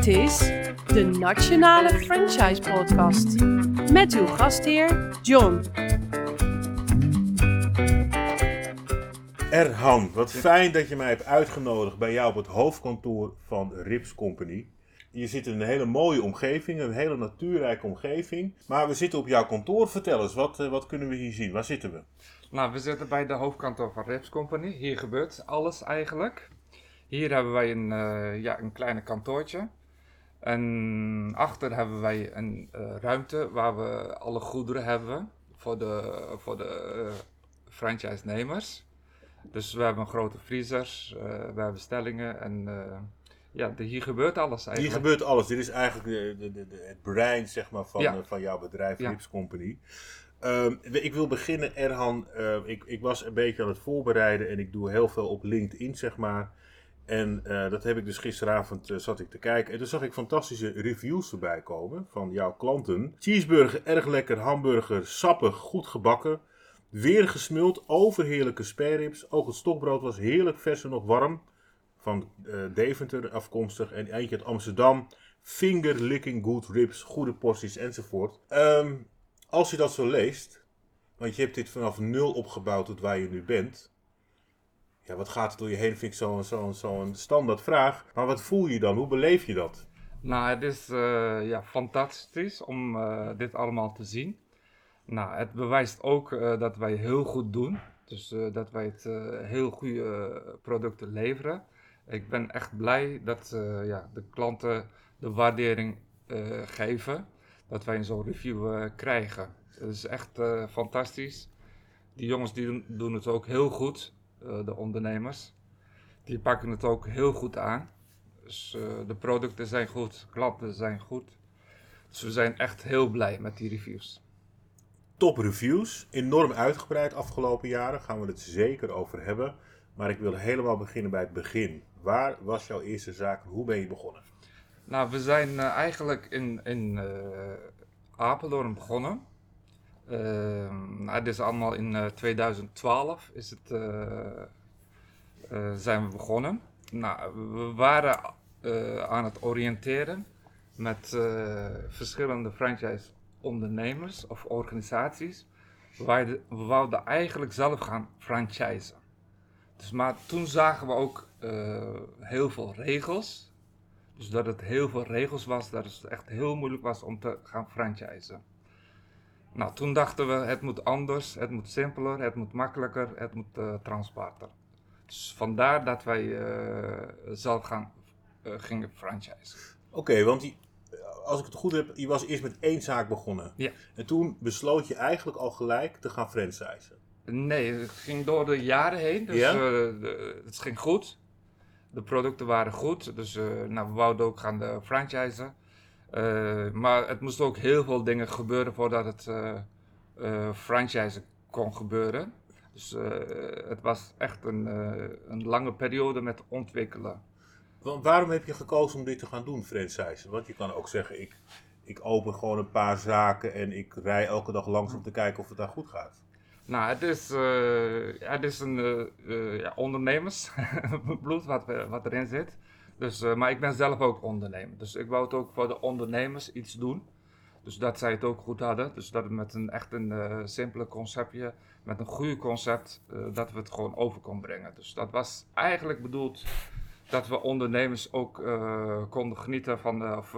Dit is de Nationale Franchise Podcast met uw gastheer John. Erhan, wat fijn dat je mij hebt uitgenodigd bij jou op het hoofdkantoor van Rips Company. Je zit in een hele mooie omgeving, een hele natuurrijke omgeving. Maar we zitten op jouw kantoor. Vertel eens, wat, eh, wat kunnen we hier zien? Waar zitten we? Nou, we zitten bij de hoofdkantoor van Rips Company. Hier gebeurt alles eigenlijk. Hier hebben wij een, uh, ja, een kleine kantoortje. En achter hebben wij een uh, ruimte waar we alle goederen hebben voor de, voor de uh, franchise-nemers. Dus we hebben grote vriezer, we hebben stellingen en ja, de, hier gebeurt alles eigenlijk. Hier gebeurt alles. Dit is eigenlijk de, de, de, het brein zeg maar, van, ja. van jouw bedrijf, ja. Rips Company. Um, ik wil beginnen, Erhan. Uh, ik, ik was een beetje aan het voorbereiden en ik doe heel veel op LinkedIn, zeg maar. En uh, dat heb ik dus gisteravond uh, zat ik te kijken. En toen zag ik fantastische reviews erbij komen van jouw klanten. Cheeseburger, erg lekker. Hamburger, sappig, goed gebakken. Weer gesmuld, overheerlijke spareribs. Ook het stokbrood was heerlijk vers en nog warm. Van uh, Deventer afkomstig. En eentje uit Amsterdam. Finger licking good ribs, goede porties enzovoort. Um, als je dat zo leest, want je hebt dit vanaf nul opgebouwd tot waar je nu bent. Ja, wat gaat er door je heen? Vind ik zo'n zo, standaard vraag. Maar wat voel je dan? Hoe beleef je dat? Nou, het is uh, ja, fantastisch om uh, dit allemaal te zien. Nou, het bewijst ook uh, dat wij heel goed doen. Dus dat wij het heel goede producten leveren. Ik ben echt blij dat ja, de klanten de waardering geven dat wij zo'n review krijgen. Dat is echt fantastisch. Die jongens die doen het ook heel goed. Uh, de ondernemers. Die pakken het ook heel goed aan. Dus uh, de producten zijn goed, klanten zijn goed. Dus we zijn echt heel blij met die reviews. Top reviews, enorm uitgebreid afgelopen jaren, gaan we het zeker over hebben. Maar ik wil helemaal beginnen bij het begin. Waar was jouw eerste zaak? Hoe ben je begonnen? Nou, we zijn uh, eigenlijk in, in Apeldoorn begonnen. Uh, nou, dit is allemaal in uh, 2012 is het, uh, zijn we begonnen. Nou, we waren aan het oriënteren met verschillende franchise ondernemers of organisaties. We, we wouden eigenlijk zelf gaan franchisen. Dus, maar toen zagen we ook heel veel regels. Dus dat het heel veel regels was, dat het echt heel moeilijk was om te gaan franchisen. Nou, toen dachten we, het moet anders, het moet simpeler, het moet makkelijker, het moet uh, transparanter. Dus vandaar dat wij uh, zelf gaan, uh, gingen franchisen. Oké, okay, want die, als ik het goed heb, je was eerst met één zaak begonnen. Ja. En toen besloot je eigenlijk al gelijk te gaan franchisen. Nee, het ging door de jaren heen, dus ja? de, het ging goed. De producten waren goed, dus nou, we wouden ook gaan franchisen. Uh, maar het moest ook heel veel dingen gebeuren voordat het uh, uh, franchise kon gebeuren. Dus het was echt een, een lange periode met ontwikkelen. Want waarom heb je gekozen om dit te gaan doen, franchise? Want je kan ook zeggen, ik, ik open gewoon een paar zaken en ik rij elke dag langs om te kijken of het daar goed gaat. Nou, het is, het is een ja, ondernemersbloed wat, wat erin zit. Dus, uh, maar ik ben zelf ook ondernemer. Dus ik wou het ook voor de ondernemers iets doen. Dus dat zij het ook goed hadden. Dus dat het met een echt een uh, simpele conceptje, met een goede concept, uh, dat we het gewoon over kon brengen. Dus dat was eigenlijk bedoeld dat we ondernemers ook konden genieten van de, of,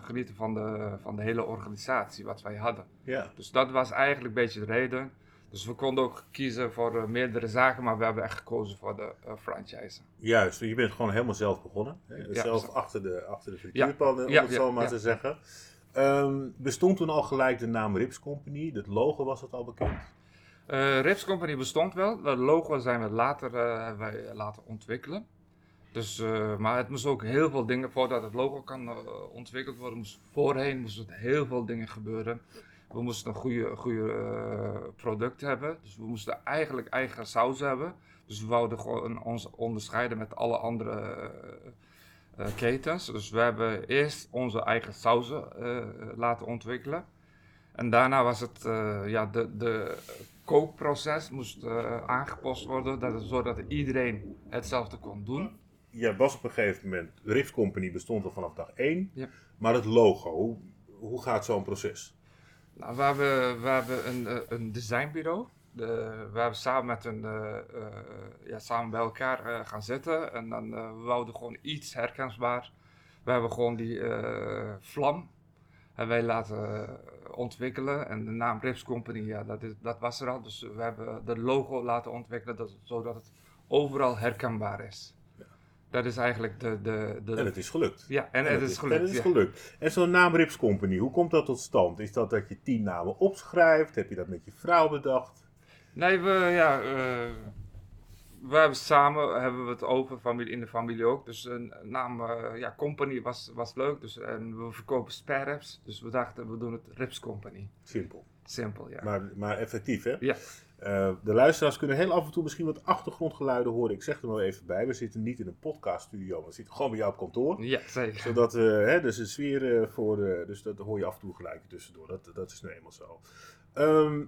genieten van de, van de hele organisatie wat wij hadden. Ja. Dus dat was eigenlijk een beetje de reden. Dus we konden ook kiezen voor uh, meerdere zaken, maar we hebben echt gekozen voor de uh, franchise. Juist, je bent gewoon helemaal zelf begonnen. Hè? Zelf achter de, achter de frituurpan, Ja, om het zo maar te zeggen. Um, bestond toen al gelijk de naam Rips Company? Het logo was het al bekend? Uh, Rips Company bestond wel. Dat logo zijn we later, hebben wij laten ontwikkelen. Dus, maar het moest ook heel veel dingen, voordat het logo kan ontwikkeld worden, moest voorheen moesten heel veel dingen gebeuren. We moesten een goede, goede uh, product hebben. Dus we moesten eigenlijk eigen saus hebben. Dus we wouden gewoon ons onderscheiden met alle andere uh, uh, ketens. Dus we hebben eerst onze eigen sauzen laten ontwikkelen. En daarna was het, ja, de, de kookproces moest aangepast worden, dat zodat iedereen hetzelfde kon doen. jij was op een gegeven moment, Rips Company bestond al vanaf dag 1. Ja. Maar het logo, hoe, hoe gaat zo'n proces? Nou, we hebben, we een, eh, een designbureau. De, we hebben samen met een, eh, eh, ja, samen bij elkaar gaan zitten en dan we wouden gewoon iets herkenbaar. We hebben gewoon die vlam hebben wij laten ontwikkelen en de naam Rips Company, ja, dat, is, dat was er al. Dus we hebben de logo laten ontwikkelen dat, zodat het overal herkenbaar is. Dat is eigenlijk de... de, de En het is gelukt. ja, en, het is gelukt. En het is ja. gelukt. En zo'n naam Rips Company, hoe komt dat tot stand? Is dat dat je tien namen opschrijft? Heb je dat met je vrouw bedacht? Nee, we, ja, eh, we hebben samen hebben we het over, familie, in de familie ook. Dus een naam, eh, ja, Company was, was leuk. Dus, en we verkopen sparrows. Dus we dachten, we doen het Rips Company. Simpel. Simpel, ja. Maar, maar effectief, hè? Ja. Eh, de luisteraars kunnen heel af en toe misschien wat achtergrondgeluiden horen. Ik zeg er maar even bij. We zitten niet in een podcaststudio, maar we zitten gewoon bij jou op kantoor. Ja, zeker. Zodat, eh hè, dus een sfeer eh, voor, dus dat hoor je af en toe gelijk tussendoor. Dat, dat is nu eenmaal zo. Ehm,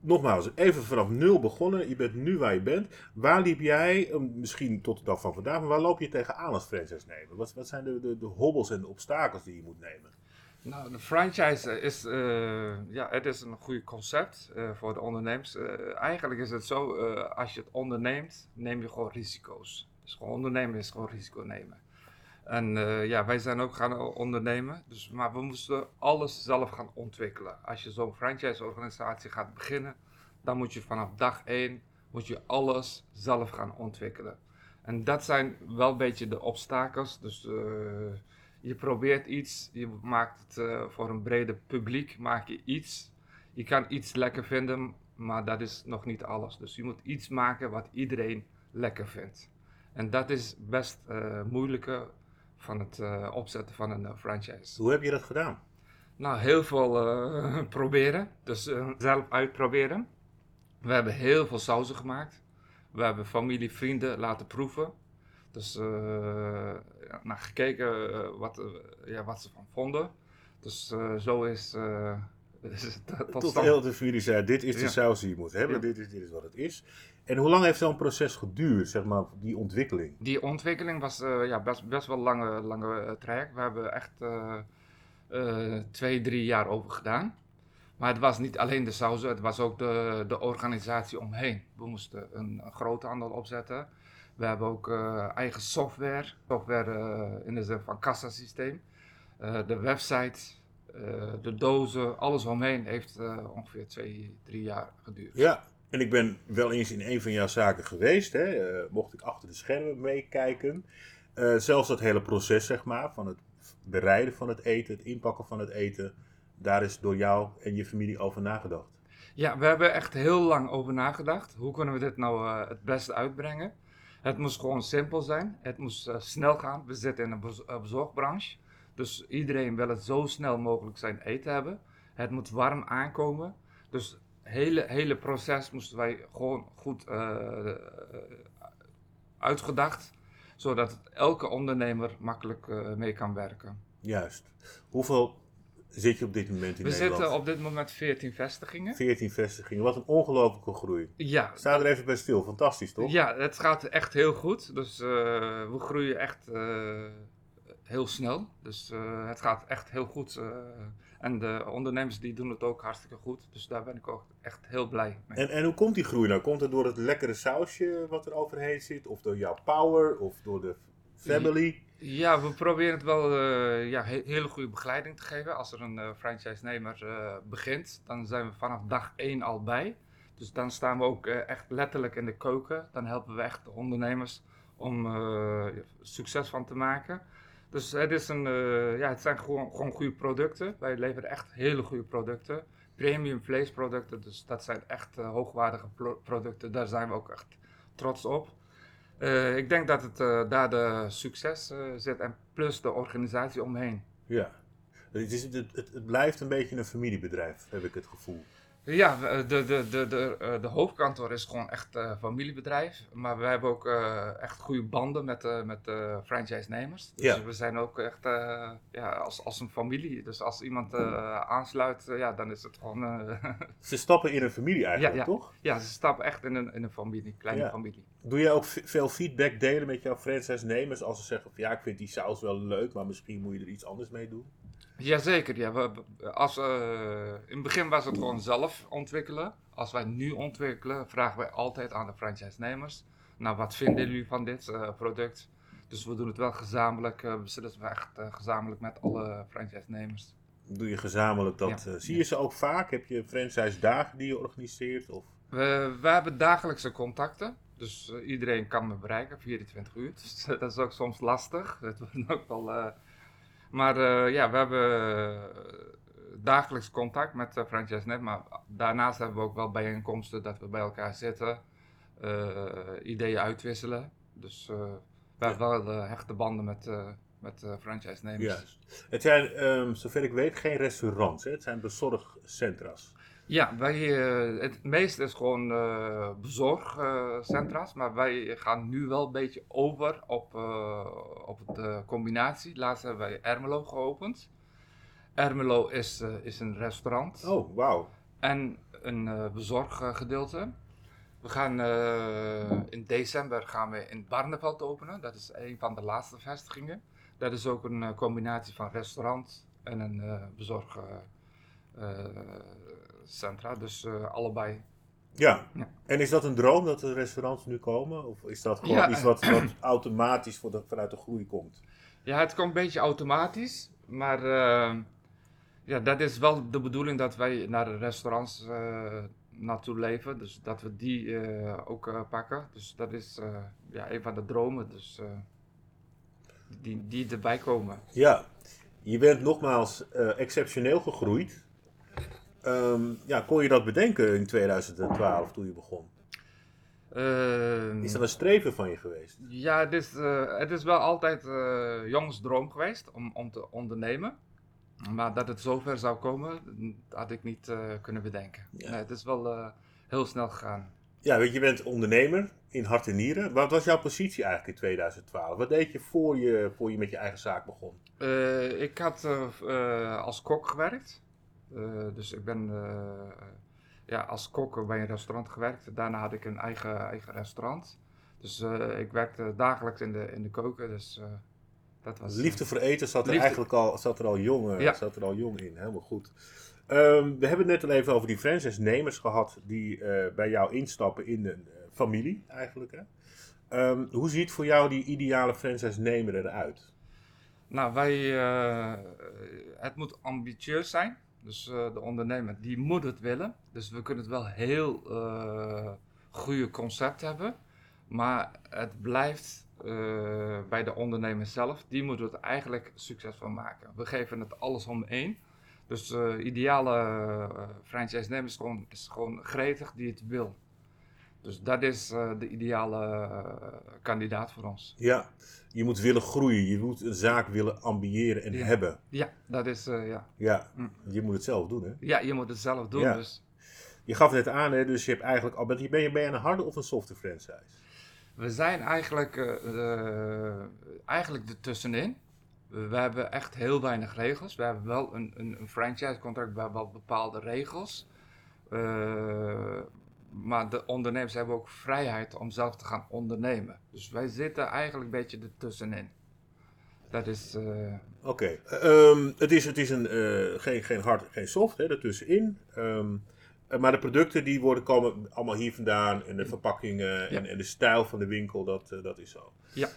nogmaals, even vanaf nul begonnen. Je bent nu waar je bent. Waar liep jij, misschien tot de dag van vandaag, maar waar loop je tegenaan als franchise nemer? Wat, wat zijn de, de, de hobbels en de obstakels die je moet nemen? Nou, de franchise is, eh, ja, het is een goed concept eh, voor de ondernemers. Eh, eigenlijk is het zo, eh, als je het onderneemt, neem je gewoon risico's. Dus gewoon ondernemen is gewoon risico nemen. En eh, ja, wij zijn ook gaan ondernemen, dus, maar we moesten alles zelf gaan ontwikkelen. Als je zo'n franchise-organisatie gaat beginnen, dan moet je vanaf dag één moet je alles zelf gaan ontwikkelen. En dat zijn wel een beetje de obstakels. Dus eh, je probeert iets, je maakt het eh, voor een breder publiek, maak je iets. Je kan iets lekker vinden, maar dat is nog niet alles. Dus je moet iets maken wat iedereen lekker vindt. En dat is best eh moeilijker van het eh, opzetten van een franchise. Hoe heb je dat gedaan? Nou, heel veel proberen. Dus zelf uitproberen. We hebben heel veel sauzen gemaakt. We hebben familie, vrienden laten proeven. Dus ja, naar gekeken eh, wat, eh, ja, wat ze van vonden. Dus zo is, is het tot, Tot de stand. hele familie zei, dit is de Ja. saus die je moet hebben, dit, is, dit is wat het is. En hoe lang heeft zo'n proces geduurd, zeg maar, die ontwikkeling? Die ontwikkeling was ja, best, best wel een lange, lange traject. We hebben echt twee, drie jaar over gedaan. Maar het was niet alleen de sauzen, het was ook de, de organisatie omheen. We moesten een, een aantal opzetten. We hebben ook eh, eigen software, software eh, in de zin van kassasysteem. Eh, de website, de dozen, alles omheen heeft ongeveer twee, drie jaar geduurd. Ja, en ik ben wel eens in een van jouw zaken geweest, hè, mocht ik achter de schermen meekijken. Zelfs dat hele proces, zeg maar, van het bereiden van het eten, het inpakken van het eten, daar is door jou en je familie over nagedacht. Ja, we hebben echt heel lang over nagedacht. Hoe kunnen we dit nou het beste uitbrengen? Het moest gewoon simpel zijn. Het moest eh, snel gaan. We zitten in een eh, bezorgbranche. Dus iedereen wil het zo snel mogelijk zijn eten hebben. Het moet warm aankomen. Dus het hele, hele proces moesten wij gewoon goed eh, uitgedacht. Zodat elke ondernemer makkelijk mee kan werken. Juist. Hoeveel zit je op dit moment in We Nederland? zitten op dit moment 14 vestigingen. 14 vestigingen. Wat een ongelofelijke groei. Ja, Sta er even bij stil. Fantastisch, toch? Ja, het gaat echt heel goed. Dus eh, we groeien echt eh, heel snel. Dus eh, het gaat echt heel goed. en de ondernemers die doen het ook hartstikke goed. Dus daar ben ik ook echt heel blij mee. En, en hoe komt die groei nou? Komt het door het lekkere sausje wat er overheen zit? Of door jouw power? Of door de family? Ja, we proberen het wel eh, ja, he- hele goede begeleiding te geven. Als er een eh, franchise-nemer eh, begint, dan zijn we vanaf dag 1 al bij. Dus dan staan we ook echt letterlijk in de keuken. Dan helpen we echt de ondernemers om succes van te maken. Dus het, is een, ja, het zijn gewoon, gewoon goede producten. Wij leveren echt hele goede producten. Premium vleesproducten, dus dat zijn echt hoogwaardige pro- producten. Daar zijn we ook echt trots op. Eh, ik denk dat het eh, daar de succes eh, zit en plus de organisatie omheen. Ja. Het, is, het, het, het blijft een beetje een familiebedrijf, heb ik het gevoel. Ja, de, de, de, de, de hoofdkantoor is gewoon echt een familiebedrijf. Maar we hebben ook echt goede banden met, met franchise-nemers. Dus ja. we zijn ook echt ja, als, als een familie. Dus als iemand aansluit, ja, dan is het gewoon... ze stappen in een familie eigenlijk, ja, toch? Ja, ze stappen echt in een, in een familie, kleine familie. Doe je ook veel feedback delen met jouw franchise-nemers als ze zeggen van ja, ik vind die saus wel leuk, maar misschien moet je er iets anders mee doen? Jazeker, ja. We, als, uh, in het begin was het gewoon zelf ontwikkelen. Als wij nu ontwikkelen, vragen wij altijd aan de franchise-nemers. Nou, wat vinden jullie van dit uh, product? Dus we doen het wel gezamenlijk. Uh, we zitten echt gezamenlijk met alle franchise-nemers. Doe je gezamenlijk dat? zie je ze ook vaak? Heb je franchise-dagen die je organiseert? Of? We, we hebben dagelijkse contacten. Dus iedereen kan me bereiken, 24 uur. Dus dat is ook soms lastig. Het wordt ook wel maar uh, ja, we hebben eh, dagelijks contact met uh, Franchise Net. Maar daarnaast hebben we ook wel bijeenkomsten dat we bij elkaar zitten, ideeën uitwisselen. Dus we hebben wel hechte banden met, met franchise-nemers. Juist. Het zijn, um, zover ik weet, geen restaurants. Hè? Het zijn bezorgcentra's. Ja, wij, het meeste is gewoon uh, bezorgcentra's, maar wij gaan nu wel een beetje over op, uh, op de combinatie. Laatst hebben wij Ermelo geopend. Ermelo is, is een restaurant. Oh, wauw. En een bezorggedeelte. We gaan in december gaan we in Barneveld openen. Dat is een van de laatste vestigingen. Dat is ook een combinatie van restaurant en een bezorg centra. Dus uh, allebei. Ja. ja. En is dat een droom dat de restaurants nu komen? Of is dat gewoon iets wat, wat automatisch voor de, vanuit de groei komt? Ja, het komt een beetje automatisch. Maar uh, ja, dat is wel de bedoeling dat wij naar de restaurants uh, naartoe leven. Dus dat we die ook pakken. Dus dat is ja, een van de dromen. Dus die, die erbij komen. Ja, je bent nogmaals exceptioneel gegroeid. Um, ja, kon je dat bedenken in 2012 toen je begon? Uh, is dat een streven van je geweest? Ja, het is, uh, het is wel altijd uh, jongens droom geweest om, om te ondernemen. Maar dat het zover zou komen, had ik niet eh, kunnen bedenken. Nee, het is wel heel snel gegaan. Ja, weet je, je bent ondernemer in hart en nieren. Wat was jouw positie eigenlijk in 2012? Wat deed je voor je, voor je met je eigen zaak begon? ik had als kok gewerkt. Eh, dus ik ben eh, ja, als kok bij een restaurant gewerkt. Daarna had ik een eigen, eigen restaurant. Dus eh, ik werkte dagelijks in de, in de keuken. Dus, dat was, liefde voor eten zat er eigenlijk al, zat er al, jong, ja. zat er al jong in. Helemaal goed. Um, we hebben het net al even over die franchise-nemers gehad die bij jou instappen in een familie eigenlijk. Hè? Um, hoe ziet voor jou die ideale franchise-nemer eruit? Nou, wij, het moet ambitieus zijn. Dus uh, de ondernemer, die moet het willen. Dus we kunnen het wel heel uh, goede concept hebben. Maar het blijft uh, bij de ondernemer zelf. Die moet het eigenlijk succesvol maken. We geven het alles om één. Dus de ideale franchise-nemer is gewoon, is gewoon gretig die het wil. Dus dat is de ideale kandidaat voor ons. Ja, je moet willen groeien, je moet een zaak willen ambiëren en hebben. Ja, dat is, uh, ja. Ja, hm. je moet het zelf doen, hè? Ja, je moet het zelf doen, ja. dus. Je gaf het net aan, hè, dus je hebt eigenlijk al, ben je, ben je een harde of een softe franchise? We zijn eigenlijk, eigenlijk ertussenin. We, we hebben echt heel weinig regels. We hebben wel een, een, een franchise contract, we hebben wel bepaalde regels. Uh, maar de ondernemers hebben ook vrijheid om zelf te gaan ondernemen. Dus wij zitten eigenlijk een beetje ertussenin. Dat is. Uh... Oké, ehm, het, is, het is een, uh, geen, geen hard, geen soft, hè, ertussenin. Um, maar de producten die worden, komen allemaal hier vandaan. En de verpakkingen en, en, de stijl van de winkel, dat, dat is zo. Ja.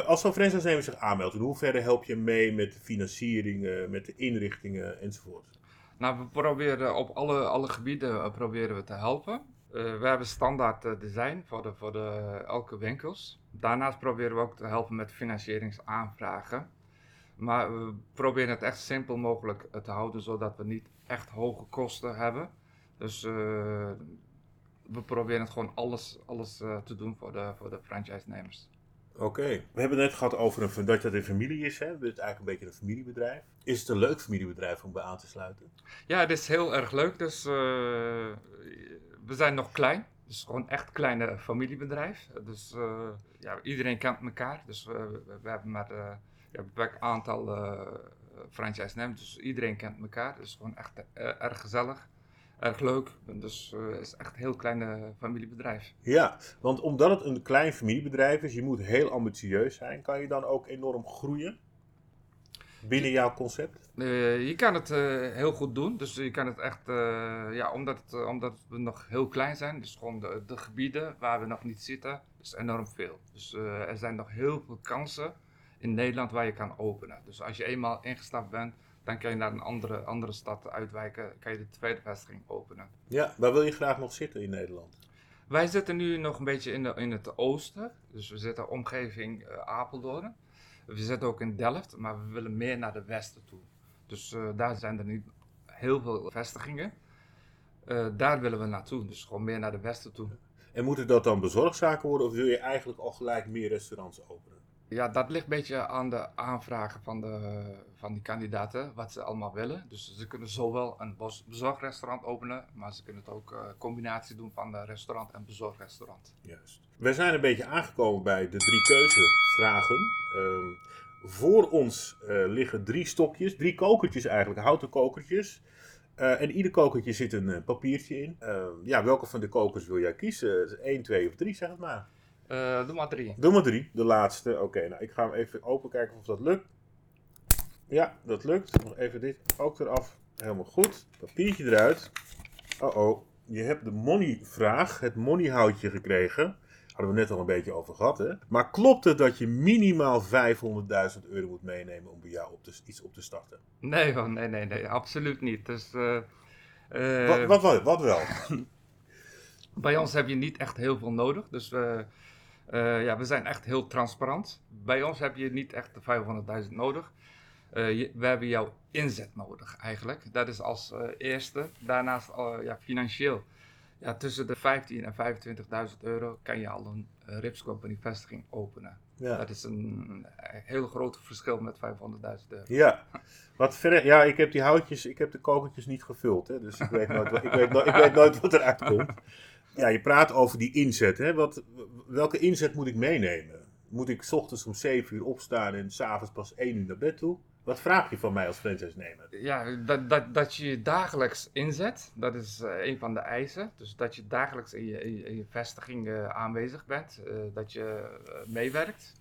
als zo'n franchise zich aanmeldt, in hoeverre help je mee met de financiering, met de inrichtingen enzovoort? Nou, we proberen op alle, alle gebieden proberen we te helpen. Uh, we hebben standaard uh, design voor, de, voor de, elke winkels. Daarnaast proberen we ook te helpen met financieringsaanvragen. Maar we proberen het echt simpel mogelijk te houden, zodat we niet echt hoge kosten hebben. Dus uh, we proberen het gewoon alles, alles te doen voor de, voor de franchise-nemers. Oké. We hebben het net gehad over een, dat het een familie is. Hè? Het is eigenlijk een beetje een familiebedrijf. Is het een leuk familiebedrijf om bij aan te sluiten? Ja, het is heel erg leuk. Dus we zijn nog klein. Dus gewoon echt kleine familiebedrijf. Dus uh, ja, iedereen kent elkaar. Dus we, hebben maar ja, een beperkt aantal franchise nemen. Dus iedereen kent elkaar. Dus gewoon echt erg gezellig erg leuk. Dus het is echt een heel klein familiebedrijf. Ja, want omdat het een klein familiebedrijf is, je moet heel ambitieus zijn. Kan je dan ook enorm groeien binnen jouw concept? Uh, je kan het heel goed doen. Dus je kan het echt, ja, omdat, het, omdat we nog heel klein zijn, dus gewoon de, de gebieden waar we nog niet zitten, is enorm veel. Dus er zijn nog heel veel kansen in Nederland waar je kan openen. Dus als je eenmaal ingestapt bent, dan kan je naar een andere, andere stad uitwijken, kan je de tweede vestiging openen. Ja, waar wil je graag nog zitten in Nederland? Wij zitten nu nog een beetje in, de, in het oosten, dus we zitten omgeving Apeldoorn. We zitten ook in Delft, maar we willen meer naar de westen toe. Dus uh, daar zijn er nu heel veel vestigingen. Uh, daar willen we naartoe, dus gewoon meer naar de westen toe. En moeten dat dan bezorgzaken worden of wil je eigenlijk al gelijk meer restaurants openen? Ja, dat ligt een beetje aan de aanvragen van, de, van die kandidaten, wat ze allemaal willen. Dus ze kunnen zowel een bezorgrestaurant openen, maar ze kunnen het ook een uh, combinatie doen van de restaurant en bezorgrestaurant. Juist. We zijn een beetje aangekomen bij de drie keuzevragen. Uh, voor ons uh, liggen drie stokjes, drie kokertjes eigenlijk, houten kokertjes. Uh, en ieder kokertje zit een papiertje in. Uh, ja, welke van de kokers wil jij kiezen? 1, 2 of 3, zeg het maar. Uh, doe maar drie. Doe maar drie, de laatste. Oké, nou ik ga hem even open kijken of dat lukt. Ja, dat lukt. Nog even dit ook eraf. Helemaal goed. Papiertje eruit. Oh oh, je hebt de money-vraag, het money-houtje gekregen. Hadden we net al een beetje over gehad, hè? Maar klopt het dat je minimaal 500.000 euro moet meenemen om bij jou op te, iets op te starten? Nee, nee, nee, nee, absoluut niet. Dus, uh, uh, wat, wat, wat, wat wel? bij ons heb je niet echt heel veel nodig. Dus we uh, ja, we zijn echt heel transparant. Bij ons heb je niet echt de 500.000 nodig. Uh, je, we hebben jouw inzet nodig eigenlijk. Dat is als uh, eerste. Daarnaast ja, financieel. Ja, tussen de 15 en 25.000 euro kan je al een Rips Company vestiging openen. Ja. Dat is een heel groot verschil met 500.000 euro. Ja, wat verder, ja, ik heb die houtjes, ik heb de kokertjes niet gevuld, hè, dus ik weet nooit, ik weet, ik weet nooit wat eruit komt. Ja, je praat over die inzet. Hè? Wat, welke inzet moet ik meenemen? Moet ik s ochtends om 7 uur opstaan en s'avonds pas 1 uur naar bed toe? Wat vraag je van mij als franchise-nemer? Ja, dat, dat, dat je je dagelijks inzet, dat is uh, een van de eisen. Dus dat je dagelijks in je, in je vestiging uh, aanwezig bent, uh, dat je meewerkt.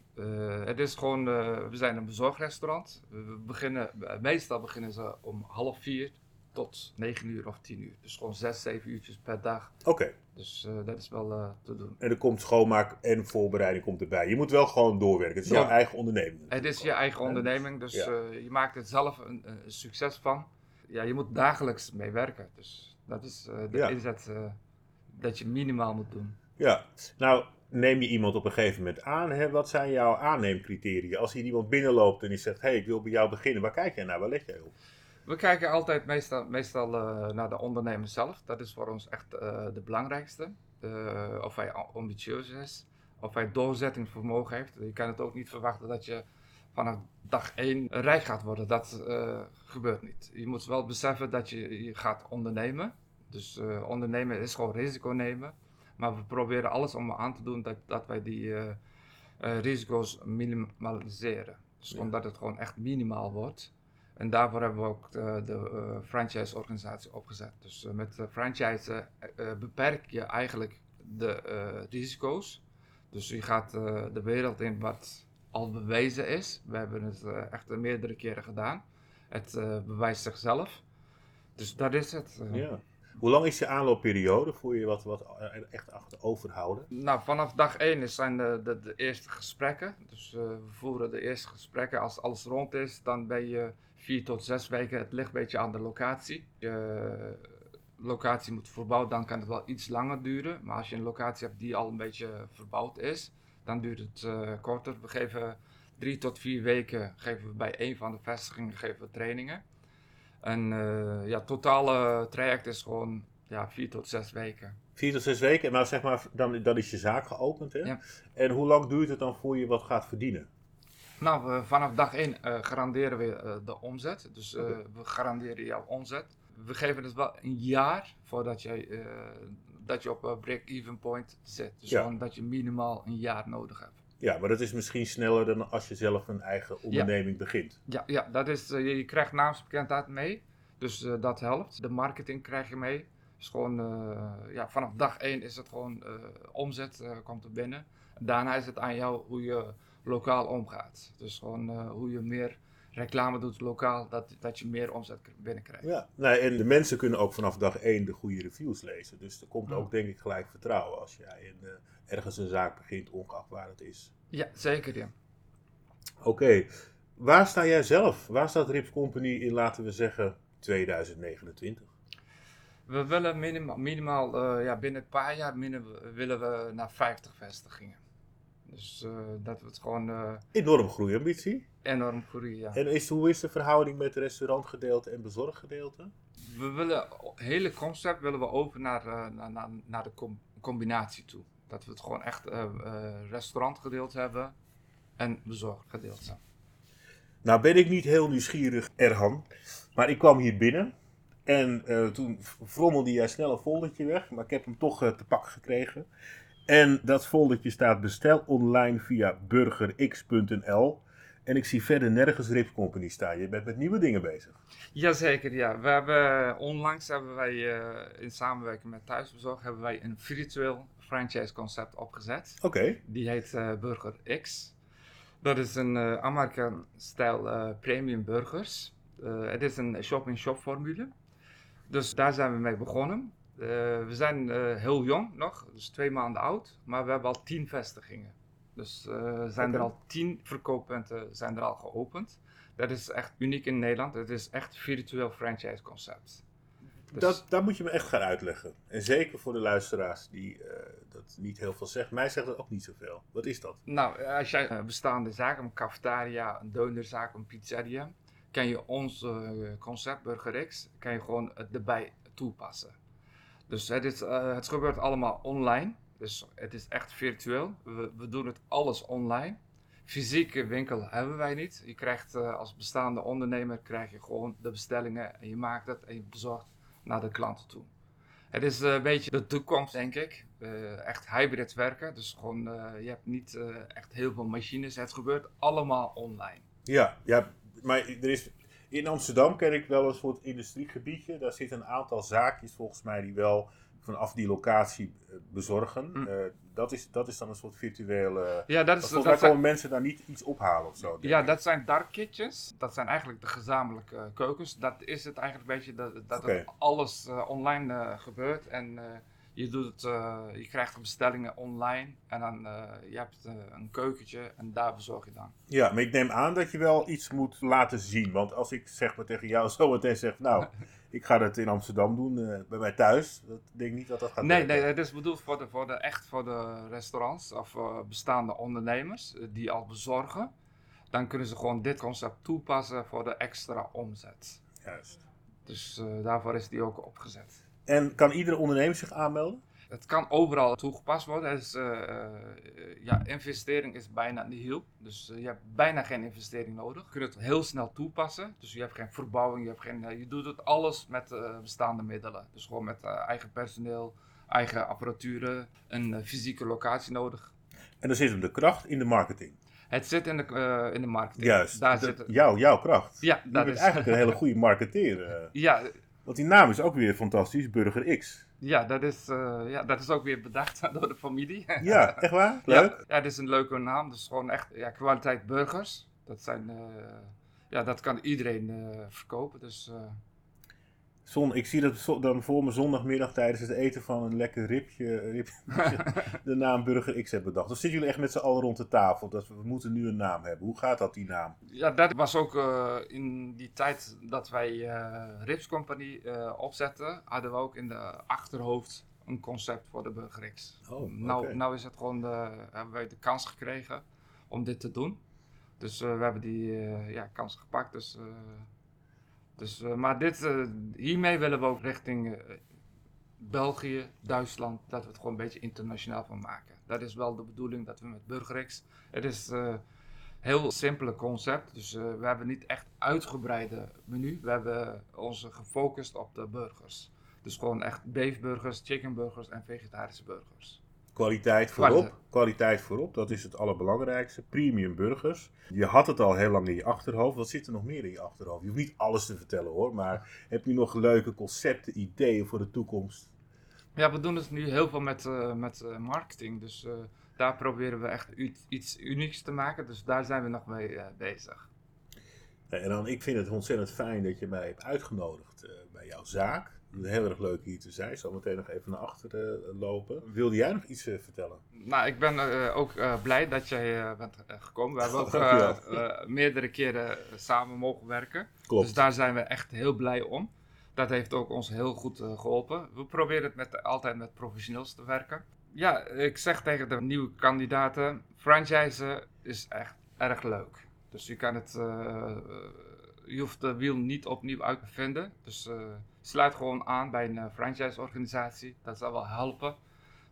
het is gewoon, we zijn een bezorgrestaurant. We beginnen, meestal beginnen ze om half vier tot 9 uur of 10 uur. Dus gewoon 6, 7 uurtjes per dag. Oké. Dus uh, dat is wel uh, te doen. En er komt schoonmaak en voorbereiding komt erbij. Je moet wel gewoon doorwerken. Het is ja. jouw eigen onderneming. Het is je eigen onderneming, dus ja. uh, je maakt er zelf een, een, succes van. Ja, je moet dagelijks mee werken. Dus dat is de ja. inzet dat je minimaal moet doen. Ja, nou neem je iemand op een gegeven moment aan. Hè? Wat zijn jouw aanneemcriteria? Als hier iemand binnenloopt en die zegt, hé, hey, ik wil bij jou beginnen. Waar kijk jij naar? Waar leg jij op? We kijken altijd meestal, meestal uh, naar de ondernemer zelf. Dat is voor ons echt uh, de belangrijkste. Uh, of hij ambitieus is, of hij doorzettingsvermogen heeft. Je kan het ook niet verwachten dat je vanaf dag één rijk gaat worden. Dat gebeurt niet. Je moet wel beseffen dat je, je gaat ondernemen. Dus ondernemen is gewoon risico nemen. Maar we proberen alles om aan te doen dat, dat wij die risico's minimaliseren. Dus ja. omdat het gewoon echt minimaal wordt. En daarvoor hebben we ook de, de uh, franchise-organisatie opgezet. Dus uh, met franchise beperk je eigenlijk de risico's. Dus je gaat de wereld in wat al bewezen is. We hebben het echt meerdere keren gedaan. Het bewijst zichzelf. Dus dat is het. Ja. Hoe lang is je aanloopperiode voor je wat, wat echt achter overhouden? Nou, vanaf dag 1 zijn de, de, de eerste gesprekken. Dus we voeren de eerste gesprekken. Als alles rond is, dan ben je vier tot zes weken. Het ligt een beetje aan de locatie. Je locatie moet verbouwd, dan kan het wel iets langer duren. Maar als je een locatie hebt die al een beetje verbouwd is, dan duurt het uh, korter. We geven drie tot vier weken geven we bij een van de vestigingen geven we trainingen. En uh, ja, het totale traject is gewoon Ja, vier tot zes weken. Vier tot zes weken, maar zeg maar, dan, dan is je zaak geopend. Hè? Ja. En hoe lang duurt het dan voor je wat gaat verdienen? Nou, we- vanaf dag 1 garanderen we eh, de omzet. Dus eh, we garanderen jouw omzet. We geven het wel een jaar voordat je, eh, dat je op een break-even point zit. Dus Ja. dat je minimaal een jaar nodig hebt. Ja, maar dat is misschien sneller dan als je zelf een eigen onderneming begint. Ja, ja dat is, eh, je, krijgt naamsbekendheid mee. Dus eh, dat helpt. De marketing krijg je mee. Dus gewoon, eh, ja, vanaf dag 1 is het gewoon omzet komt er binnen. Daarna is het aan jou hoe je lokaal omgaat. Dus gewoon hoe je meer reclame doet lokaal, dat, dat je meer omzet binnenkrijgt. Ja, nee, en de mensen kunnen ook vanaf dag één de goede reviews lezen. Dus er komt ook denk ik gelijk vertrouwen als jij in, eh, ergens een zaak begint, ongeacht waar het is. Ja, zeker ja. Oké, waar sta jij zelf? Waar staat Rips Company in, laten we zeggen, 2029? We willen minimaal, minimaal eh, ja, binnen een paar jaar willen we naar 50 vestigingen. Dus eh, dat we het gewoon Enorm groeiambitie. Enorm groeien. Ja. En is, hoe is de verhouding met restaurantgedeelte en bezorggedeelte? We willen het hele concept willen we over naar, eh, naar, naar, naar de com- combinatie toe. Dat we het gewoon echt eh, restaurantgedeelte hebben en bezorggedeelte. Nou ben ik niet heel nieuwsgierig, Erhan. Maar ik kwam hier binnen. En eh, toen frommelde jij snel een foldertje weg. Maar ik heb hem toch te pakken gekregen. En dat foldertje staat bestel online via burgerx.nl. En ik zie verder nergens Rips Company staan. Je bent met nieuwe dingen bezig. Jazeker, ja. We hebben, onlangs hebben wij eh, in samenwerking met Thuisbezorg hebben wij een virtueel franchise concept opgezet. Oké, Die heet eh, Burger X. Dat is een American-stijl eh, premium burgers. Het is een shop-in-shop formule. Dus daar zijn we mee begonnen. We zijn heel jong nog, dus twee maanden oud, maar we hebben al tien vestigingen. Dus eh, zijn er al tien verkooppunten zijn er al geopend. Dat is echt uniek in Nederland. Het is echt virtueel franchise concept. Dus- dat, dat moet je me echt gaan uitleggen. En zeker voor de luisteraars die eh, dat niet heel veel zeggen. Mij zegt dat ook niet zoveel. Wat is dat? Nou, als jij een bestaande zaak, een cafetaria, een deunerzaak, een pizzeria, kan je ons eh, concept Burger X, kan je gewoon erbij toepassen. Dus het, is, eh, het gebeurt allemaal online, dus het is echt virtueel. We, doen het alles online. Fysieke winkel hebben wij niet. Je krijgt eh, als bestaande ondernemer krijg je gewoon de bestellingen en je maakt het en je bezorgt naar de klanten toe. Het is eh, een beetje de toekomst, denk ik. Eh, echt hybrid werken. Dus gewoon, je hebt niet echt heel veel machines. Het gebeurt allemaal online. Ja, ja, maar er is, in Amsterdam ken ik wel een soort industriegebiedje. Daar zitten een aantal zaakjes volgens mij die wel vanaf die locatie eh, bezorgen. Mm. Eh, dat, is, dat is dan een soort virtuele... Ja, dat, is, dat, zijn, komen mensen daar niet iets ophalen of zo. ja, ik. dat zijn dark kitchens. Dat zijn eigenlijk de gezamenlijke eh, keukens. Dat is het eigenlijk een beetje dat, dat alles online gebeurt. En je, doet het, je krijgt de bestellingen online. En dan je hebt een keukentje en daar bezorg je dan. Ja, maar ik neem aan dat je wel iets moet laten zien. Want als ik zeg maar tegen jou zo meteen zeg, nou, ik ga dat in Amsterdam doen, eh, bij mij thuis. Dat denk ik niet dat dat gaat Nee, werken. nee, het is bedoeld voor de, voor de, echt voor de restaurants of eh, bestaande ondernemers eh, die al bezorgen. Dan kunnen ze gewoon dit concept toepassen voor de extra omzet. Juist. Dus daarvoor is die ook opgezet. En kan iedere ondernemer zich aanmelden? Het kan overal toegepast worden. Het is, eh, ja, investering is bijna nihil. Dus eh, je hebt bijna geen investering nodig. Je kunt het heel snel toepassen. Dus je hebt geen verbouwing. Je, hebt geen, je doet het alles met bestaande middelen. Dus gewoon met eigen personeel, eigen apparatuur, een fysieke locatie nodig. En dan zit hem de kracht in de marketing. Het zit in de, in de marketing. Juist. Daar zit het. jouw, jouw kracht. Ja, Je dat bent is. eigenlijk een hele goede marketeer. ja, Want die naam is ook weer fantastisch, Burger X. ja, dat is, eh, ja, dat is ook weer bedacht door de familie. Ja, echt waar? Leuk. Ja, ja, het is een leuke naam. Dus gewoon echt ja, kwaliteit burgers. Dat zijn, eh, ja, dat kan iedereen eh, verkopen. Dus Zon, ik zie dat dan voor me zondagmiddag tijdens het eten van een lekker ribje, ribje de naam Burger X hebben bedacht. Of zitten jullie echt met z'n allen rond de tafel? Dat we, we moeten nu een naam hebben. Hoe gaat dat, die naam? ja, dat was ook eh, in die tijd dat wij eh Rips Company eh, opzetten, hadden we ook in de achterhoofd een concept voor de Burger X. Oh, nou, nou is het gewoon, de, hebben wij de kans gekregen om dit te doen. Dus eh, we hebben die eh, ja, kans gepakt. Dus, eh, dus, eh, maar dit, eh, hiermee willen we ook richting eh, België, Duitsland, dat we het gewoon een beetje internationaal van maken. Dat is wel de bedoeling dat we met Burgerix. Het is een heel simpele concept, dus we hebben niet echt uitgebreide menu. We hebben ons gefocust op de burgers. Dus gewoon echt beefburgers, chickenburgers en vegetarische burgers. Kwaliteit voorop. Kwaliteit. voorop, dat is het allerbelangrijkste. Premium burgers. Je had het al heel lang in je achterhoofd. Wat zit er nog meer in je achterhoofd? Je hoeft niet alles te vertellen hoor, maar heb je nog leuke concepten, ideeën voor de toekomst? Ja, we doen het nu heel veel met, uh, met uh, marketing. Dus uh, daar proberen we echt iets unieks te maken. Dus daar zijn we nog mee bezig. En dan, ik vind het ontzettend fijn dat je mij hebt uitgenodigd bij jouw zaak. Heel erg leuk hier te zijn. Ik zal meteen nog even naar achteren uh, lopen. Wilde jij nog iets uh, vertellen? Nou, ik ben uh, ook blij dat jij bent gekomen. We hebben ook meerdere keren samen mogen werken. Klopt. Dus daar zijn we echt heel blij om. Dat heeft ook ons heel goed geholpen. We proberen het met, altijd met professionals te werken. Ja, ik zeg tegen de nieuwe kandidaten: franchise is echt erg leuk. Dus je kan het je hoeft de wiel niet opnieuw uit te vinden. Dus uh, sluit gewoon aan bij een uh, franchise-organisatie. Dat zal wel helpen.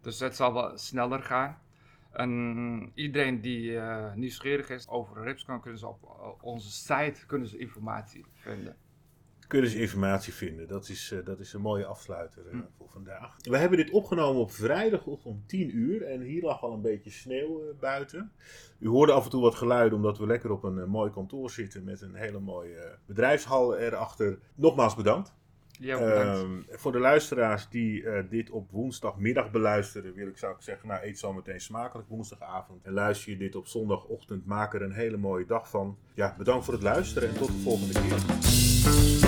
Dus het zal wel sneller gaan. En iedereen die uh, nieuwsgierig is over Ripscan, kunnen ze op onze site kunnen ze informatie vinden kunnen ze informatie vinden. Dat is, uh, dat is een mooie afsluiter uh, voor vandaag. We hebben dit opgenomen op vrijdag om 10 uur en hier lag al een beetje sneeuw uh, buiten. U hoorde af en toe wat geluiden omdat we lekker op een mooi kantoor zitten met een hele mooie bedrijfshal erachter. Nogmaals bedankt. Ja, bedankt. Ehm, voor de luisteraars die dit op woensdagmiddag beluisteren, wil ik zou ik zeggen, nou eet zo meteen smakelijk woensdagavond. En luister je dit op zondagochtend, maak er een hele mooie dag van. Ja, bedankt voor het luisteren en tot de volgende keer.